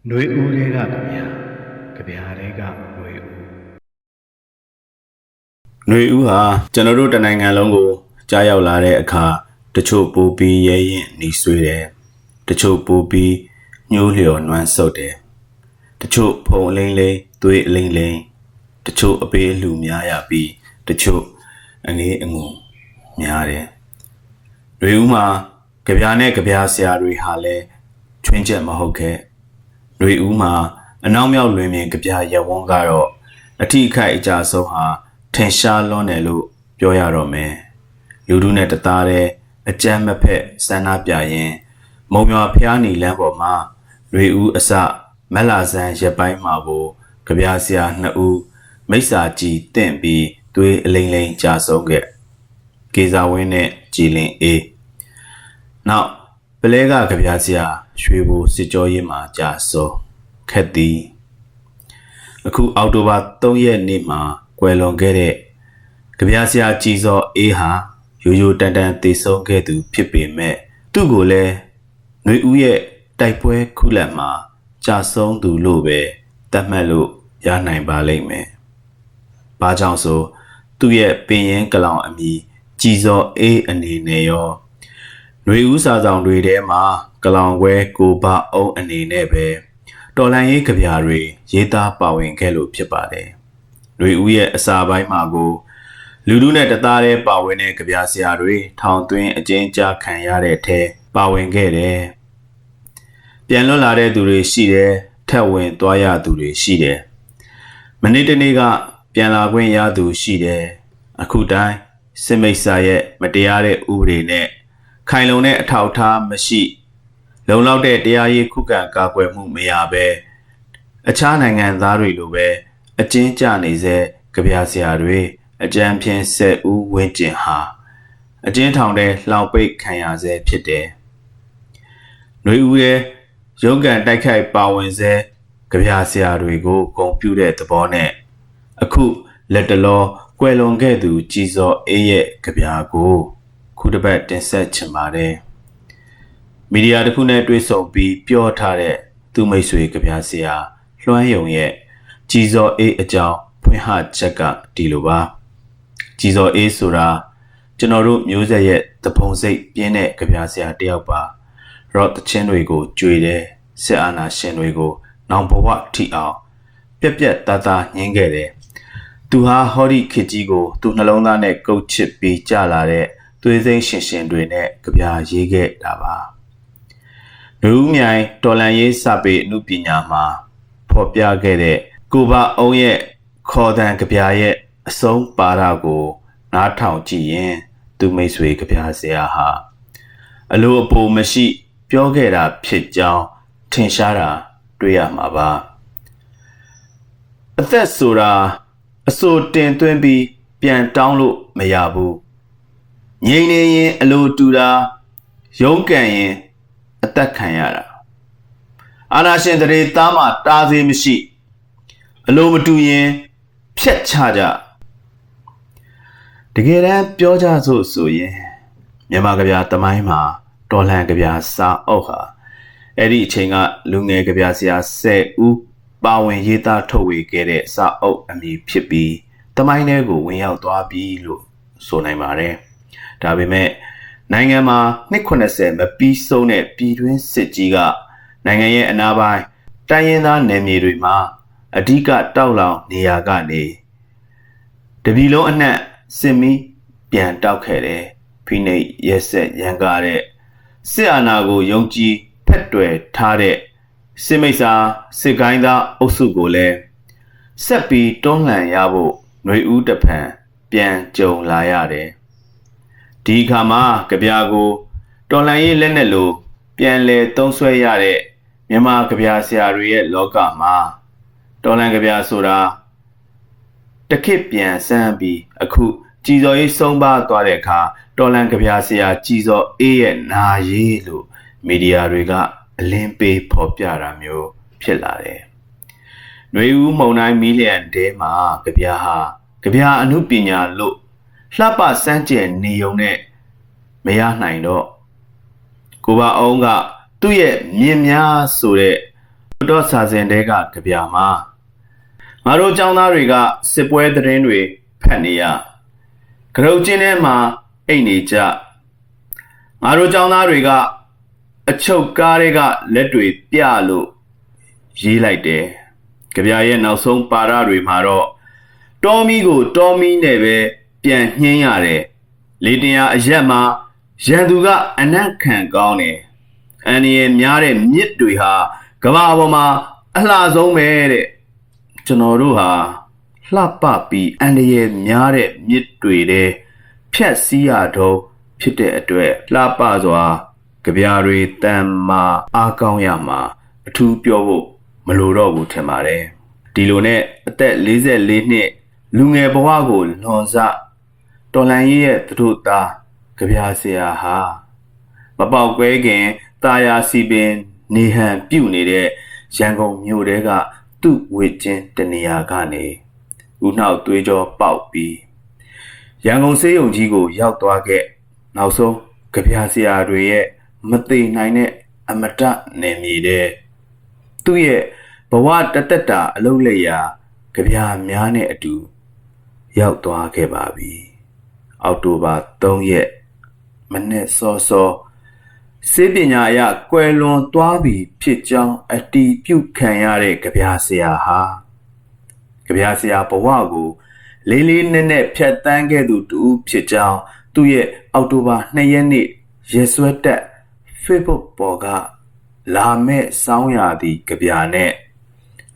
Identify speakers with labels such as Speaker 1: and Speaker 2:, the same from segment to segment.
Speaker 1: ။နှွေဦးလေးကဗျာ။ကြဗျာလေးကနှွေဦး။
Speaker 2: နှွေဦးဟာကျွန်တော်တို့တနိုင်ငံလုံးကိုကြားရောက်လာတဲ့အခါတချို့ပူပြီးရဲရင်နှီးဆွေးတယ်။တချို့ပူပြီးညှိုးလျော်နွမ်းဆုပ်တယ်။တချို့ဖုံလိမ့်လိမ့်သွေးအလိမ့်လိမ့်တချို့အပေးအလှူများရပြီးတချို့အငေးအငုံများတယ်။တွေဦးမှာကြပြားနဲ့ကြပြားဆရာတွေဟာလည်းချွင်းချက်မဟုတ်ခဲ့ ຫນွေဦးမှာအနောက်မြောက်လွင်ပြင်ကြပြရဝန်းကတော့အထီးအခိုက်အကြဆုံးဟာထင်ရှားလွန်းတယ်လို့ပြောရတော့မယ်လူတို့နဲ့တသားတဲ့အကြမ်းမဖက်စန္ဒပြရင်မုံရွာဖျားနေလမ်းပေါ်မှာຫນွေဦးအစမက်လာဆန်းရက်ပိုင်းမှာကိုကြပြဆရာနှစ်ဦးမိစ္ဆာကြီးတင့်ပြီးသွေးအလိမ့်လိမ့်ကြာဆုံးခဲ့ကေဇာဝင်းနဲ့ကြည်လင်အေး နောက် ပလဲကကြပြားစရာရွှေဘိုစစ်ကြောရေးမှာကြာစောခက်သည်အခုအောက်တိုဘာ3ရက်နေ့မှာကွယ်လွန်ခဲ့တဲ့ကြပြားစရာကြည်စောအေးဟာရိုးရိုးတန်တန်တည်ဆုံးခဲ့သူဖြစ်ပေမဲ့သူ့ကိုလည်းຫນွေဦးရဲ့တိုက်ပွဲခုလက်မှာကြာဆုံးသူလို့ပဲသတ်မှတ်လို့ရနိုင်ပါလိမ့်မယ်။ဘာကြောင့်ဆိုသူ့ရဲ့ပင်ရင်ကလောင်အမီကြည်စောအေးအနေနဲ့ရော ຫນွေဦးစာဆောင်တွေထဲမှာကလောင်ခွဲကိုဘအုံးအနေနဲ့ပဲတော်လန်ရေးကြပြာတွေရေးသားပါဝင်ခဲ့လို့ဖြစ်ပါတယ်။ຫນွေဦးရဲ့အစာပိုင်းမှာကိုလူလူနဲ့တသားတည်းပါဝင်တဲ့ကြပြာဆရာတွေထောင်သွင်းအကျဉ်းချခံရတဲ့အထဲပါဝင်ခဲ့တယ်။ပြန်လွတ်လာတဲ့သူတွေရှိတယ်။ထက်ဝင်သွားရသူတွေရှိတယ်။မနေ့တနေ့ကပြန်လာခွင့်ရသူရှိတယ်။အခုတိုင်းစစ်မိတ်ဆာရဲ့မတရားတဲ့ဥပဒေနဲ့ ခိုင်လုံတဲ့အထောက်အထားမရှိ လုံလောက်တဲ့တရားရေးခုခံကာကွယ်မှုမရဘဲအခြားနိုင်ငံသားတွေလိုပဲအကျဉ်းကျနေစေကြပြဆရာတွေအကြမ်းဖြင့်ဆက်ဦးဝင်းကျင်ဟာအကျဉ်းထောင်ထဲလှောင်ပိတ်ခံရဆဲဖြစ်တယ်။ຫນွေဦးရဲ့ရုံးကန်တိုက်ခိုက်ပါဝင်စေကြပြဆရာတွေကိုဂုံပြူတဲ့သဘောနဲ့အခုလက်တလောကွယ်လွန်ခဲ့သူကြည်စောအေးရဲ့ကြပြကို ခုတစ်ပတ်တင်ဆက်ချင်ပါတယ်။မီဒီယာတစ်ခုနဲ့တွေ့ဆုံပြီးပြောထားတဲ့သူမိတ်ဆွေကြပြဆရာလွှမ်းယုံရဲ့ကြည်စောအေးအကြောင်းဖွင့်ဟချက်ကဒီလိုပါ။ကြည်စောအေးဆိုတာကျွန်တော်တို့မျိုးဆက်ရဲ့တပုံစိတ်ပြင်းတဲ့ကြပြဆရာတယောက်ပါ။ရော့တချင်းတွေကိုကြွေတယ်စစ်အာဏာရှင်တွေကိုနောင်ဘဝထိအောင်ပြက်ပြက်သားသားညှင်းခဲ့တယ်။သူဟာဟောဒီခေတ်ကြီးကိုသူ့နှလုံးသားနဲ့ကုတ်ချစ်ပြီးကြာလာတဲ့ သွေးစိမ့်ရှင်ရှင်တွေနဲ့ကြပြာရေးခဲ့တာပါ။လူဦးမြိုင်တော်လန်ရေးစပေအမှုပညာမှာဖော်ပြခဲ့တဲ့ကိုဘအုံးရဲ့ခေါ်တန်ကြပြာရဲ့အဆုံးပါရကိုနားထောင်ကြည့်ရင် သူမိတ်ဆွေကြပြာဆရာဟာအလိုအပိုမရှိ ပြောခဲ့တာဖြစ်ကြောင်းထင်ရှားတာတွေ့ရမှာပါအသက်ဆိုတာအစိုးတင်သွင်းပြီးပြန်တောင်းလို့မရဘူး ငြိမ်နေရင်အလိုတူတာရုံးကန်ရင်အသက်ခံရတာအာနာရှင်တရေသားမှာတားသေးမရှိအလိုမတူရင်ဖြက်ချကြတကယ်တမ်းပြောကြစို့ဆိုရင်မြန်မာကဗျာတမိုင်းမှာတော်လှန်ကဗျာစာအုပ်ဟာအဲ့ဒီအချိန်ကလူငယ်ကဗျာဆရာ10ဦးပါဝင်ရေးသားထုတ်ဝေခဲ့တဲ့စာအုပ်အမည်ဖြစ်ပြီးတမိုင်းထဲကိုဝင်ရောက်သွားပြီလို့ဆိုနိုင်ပါတယ်။ ဒါပေမဲ့နိုင်ငံမှာ290မပြီးဆုံးတဲ့ပြည်တွင်းစစ်ကြီးကနိုင်ငံရဲ့အနာပိုင်းတိုင်းရင်းသားနယ်မြေတွေမှာအ धिक တောက်လောင်နေရာကနေတပြည်လုံးအနှံ့စစ်မီးပြန်တောက်ခဲ့တယ်ဖိနှိပ်ရက်ဆက်ရန်ကားတဲ့စစ်အာဏာကိုယုံကြည်ဖက်တွယ်ထားတဲ့စစ်မိတ်စာစစ်ကိုင်းသားအုပ်စုကိုလည်းဆက်ပြီးတွန်းလှန်ရဖို့ຫນွေဦးတဖန်ပြန်ကြုံလာရတယ် ဒီအခါမှာကြပြာကိုတော်လန်ရေးလက်နဲ့လို့ပြန်လဲသုံးဆွဲရတဲ့မြန်မာကြပြာဆရာတွေရဲ့လောကမှာတော်လန်ကြပြာဆိုတာတခစ်ပြန်ဆန်းပြီးအခုကြည်စော်ရေးဆုံးပါသွားတဲ့အခါတော်လန်ကြပြာဆရာကြည်စော်အေးရဲ့နာရေးလို့မီဒီယာတွေကအလင်းပေးဖော်ပြတာမျိုးဖြစ်လာတယ်။ຫນွေဦးမုံတိုင်းမီလီယံတဲမှာကြပြာဟာကြပြာအမှုပညာလို့ လှပစမ်းကြယ်နေုံနဲ့မရနိုင်တော့ကိုပါအောင်ကသူ့ရဲ့မြင်များဆိုတဲ့တော့စာစဉ်တဲကကြပြမှာငါတို့ចောင်းသားတွေကစစ်ပွဲသတင်းတွေဖတ်နေရကရုတ်ချင်းထဲမှာအိတ်နေကြငါတို့ចောင်းသားတွေကအချုပ်ကားတွေကလက်တွေပြလို့ရေးလိုက်တယ်ကြပြရဲ့နောက်ဆုံးပါရတွေမှာတော့တော်မီကိုတော်မီနဲ့ပဲ ပြန်နှင်းရတယ်လေတင်ရအရက်မှာရန်သူကအနက်ခံကောင်းတယ်အန်ရီများတဲ့မြစ်တွေဟာကမ္ဘာပေါ်မှာအလှဆုံးပဲတဲ့ကျွန်တော်တို့ဟာလှပပြီးအန်ရီများတဲ့မြစ်တွေတဲ့ဖြတ်စည်းရတော့ဖြစ်တဲ့အတွက်လှပစွာကြပြာတွေတန်မာအားကောင်းရမှာအထူးပြောဖို့မလိုတော့ဘူးထင်ပါတယ်ဒီလိုနဲ့အသက်44နှစ်လူငယ်ဘဝကိုလွန်စ တော်လန်ကြီးရဲ့သူတို့သားကြပြာဆရာဟာမပေါက်ကွဲခင်တာယာစီပင်နေဟန်ပြုတ်နေတဲ့ရန်ကုန်မြို့တဲကသူ့ဝေချင်းတနေရာကနေဦးနှောက်သွေးကြောပေါက်ပြီးရန်ကုန်စေးရုံကြီးကိုရောက်သွားခဲ့နောက်ဆုံးကြပြာဆရာတွေရဲ့မသိနိုင်တဲ့အမတနယ်မြေတဲ့သူ့ရဲ့ဘဝတသက်တာအလုံးလက်ရာကြပြာများနဲ့အတူရောက်သွားခဲ့ပါပြီ အောက်တိုဘာ3ရက်မနေ့စောစောစေပညာအရကွယ်လွန်သွားပြီဖြစ်ကြောင်းအတီးပြုတ်ခံရတဲ့ကြပြာဆရာဟာကြပြာဆရာဘဝကိုလေးလေးနက်နက်ဖြတ်တန်းခဲ့သူတူဖြစ်ကြောင်းသူ့ရဲ့အောက်တိုဘာ2ရက်နေ့ရက်စွဲတက် Facebook ပေါ်ကလာမဲ့စောင်းရာသီကြပြာနဲ့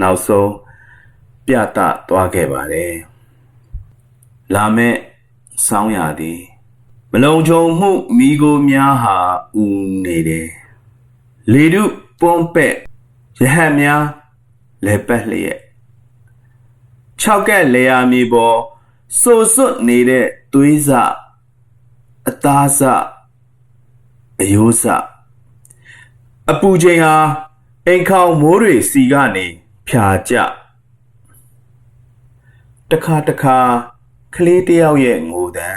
Speaker 2: နောက်ဆုံးပြသသွားခဲ့ပါတယ်လာမဲ့ စောင်းရာသီမလုံခြုံမှုမိကိုများဟာဦးနေတယ်လေတုပွန်ပက်ရဟတ်များလဲပတ်လျက်၆ကက်လေယာမြေပေါ်စိုးစွတ်နေတဲ့သွေးစအသားစအယိုးစအပူချိန်ဟာအိမ်ခေါင်မိုးတွေစီကနေဖြာကျတခါတခါ ကလေးတယောက်ရဲ့ငိုတံ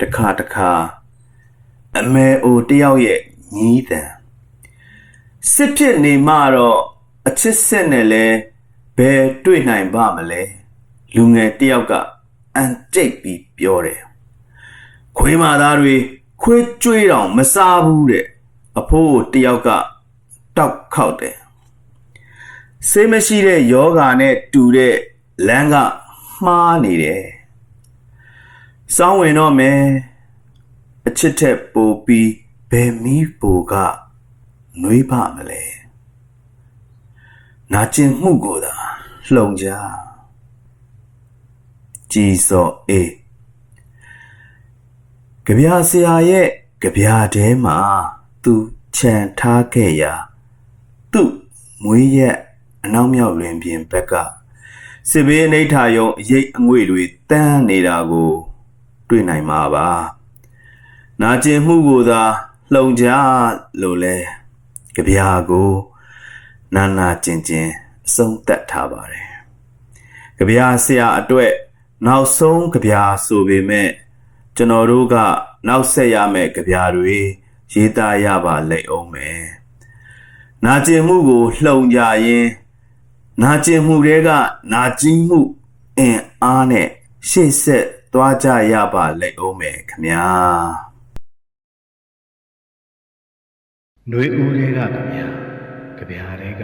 Speaker 2: တခါတခါအမဲအိုတယောက်ရဲ့ညီးတံစစ်ဖြစ်နေမှတော့အချစ်စစ်နဲ့လဲဘယ်တွေ့နိုင်ပါမလဲလူငယ်တယောက်ကအန်တိတ်ပြီးပြောတယ်ခွေးမာသားတွေခွေးကြွေးတောင်မစားဘူးတဲ့အဖိုးတယောက်ကတောက်ခောက်တယ်ဆေးမရှိတဲ့ယောဂါနဲ့တူတဲ့လမ်းကမှားနေတယ် စောင်းဝင်တော့မယ်အချစ်ထက်ပိုပြီးဘယ်မီးပိုကနှွေးပါမလဲနာကျင်မှုကိုသာလှုံကြကြည်စော်အေးကြပြဆရာရဲ့ကြပြတဲမှာသူခြံထားခဲ့ရာသူ့မွေးရက်အနောက်မြောက်လွင်ပြင်ဘက်ကစစ်ဘေးအနိဋ္ဌာယုံအရေးအငွေတွေတန်းနေတာကို တွေ့နိုင်မှာပါနာကျင်မှုကိုသာလှုံကြလို့လဲကြပြာကိုနာနာကျင်ကျင်အဆုံးသတ်ထားပါတယ်ကြပြာဆရာအတွက်နောက်ဆုံးကြပြာဆိုပေမဲ့ကျွန်တော်တို့ကနောက်ဆက်ရမယ့်ကြပြာတွေရေးသားရပါလိမ့်အောင်မယ်နာကျင်မှုကိုလှုံကြရင်နာကျင်မှုတွေကနာကျင်မှုအင်အားနဲ့ရှေ့ဆက် သွားကြရပါလိမ့်ဦးမယ်ခမညာ
Speaker 1: နှွေဦးလေးကခမညာကြပြားလေးက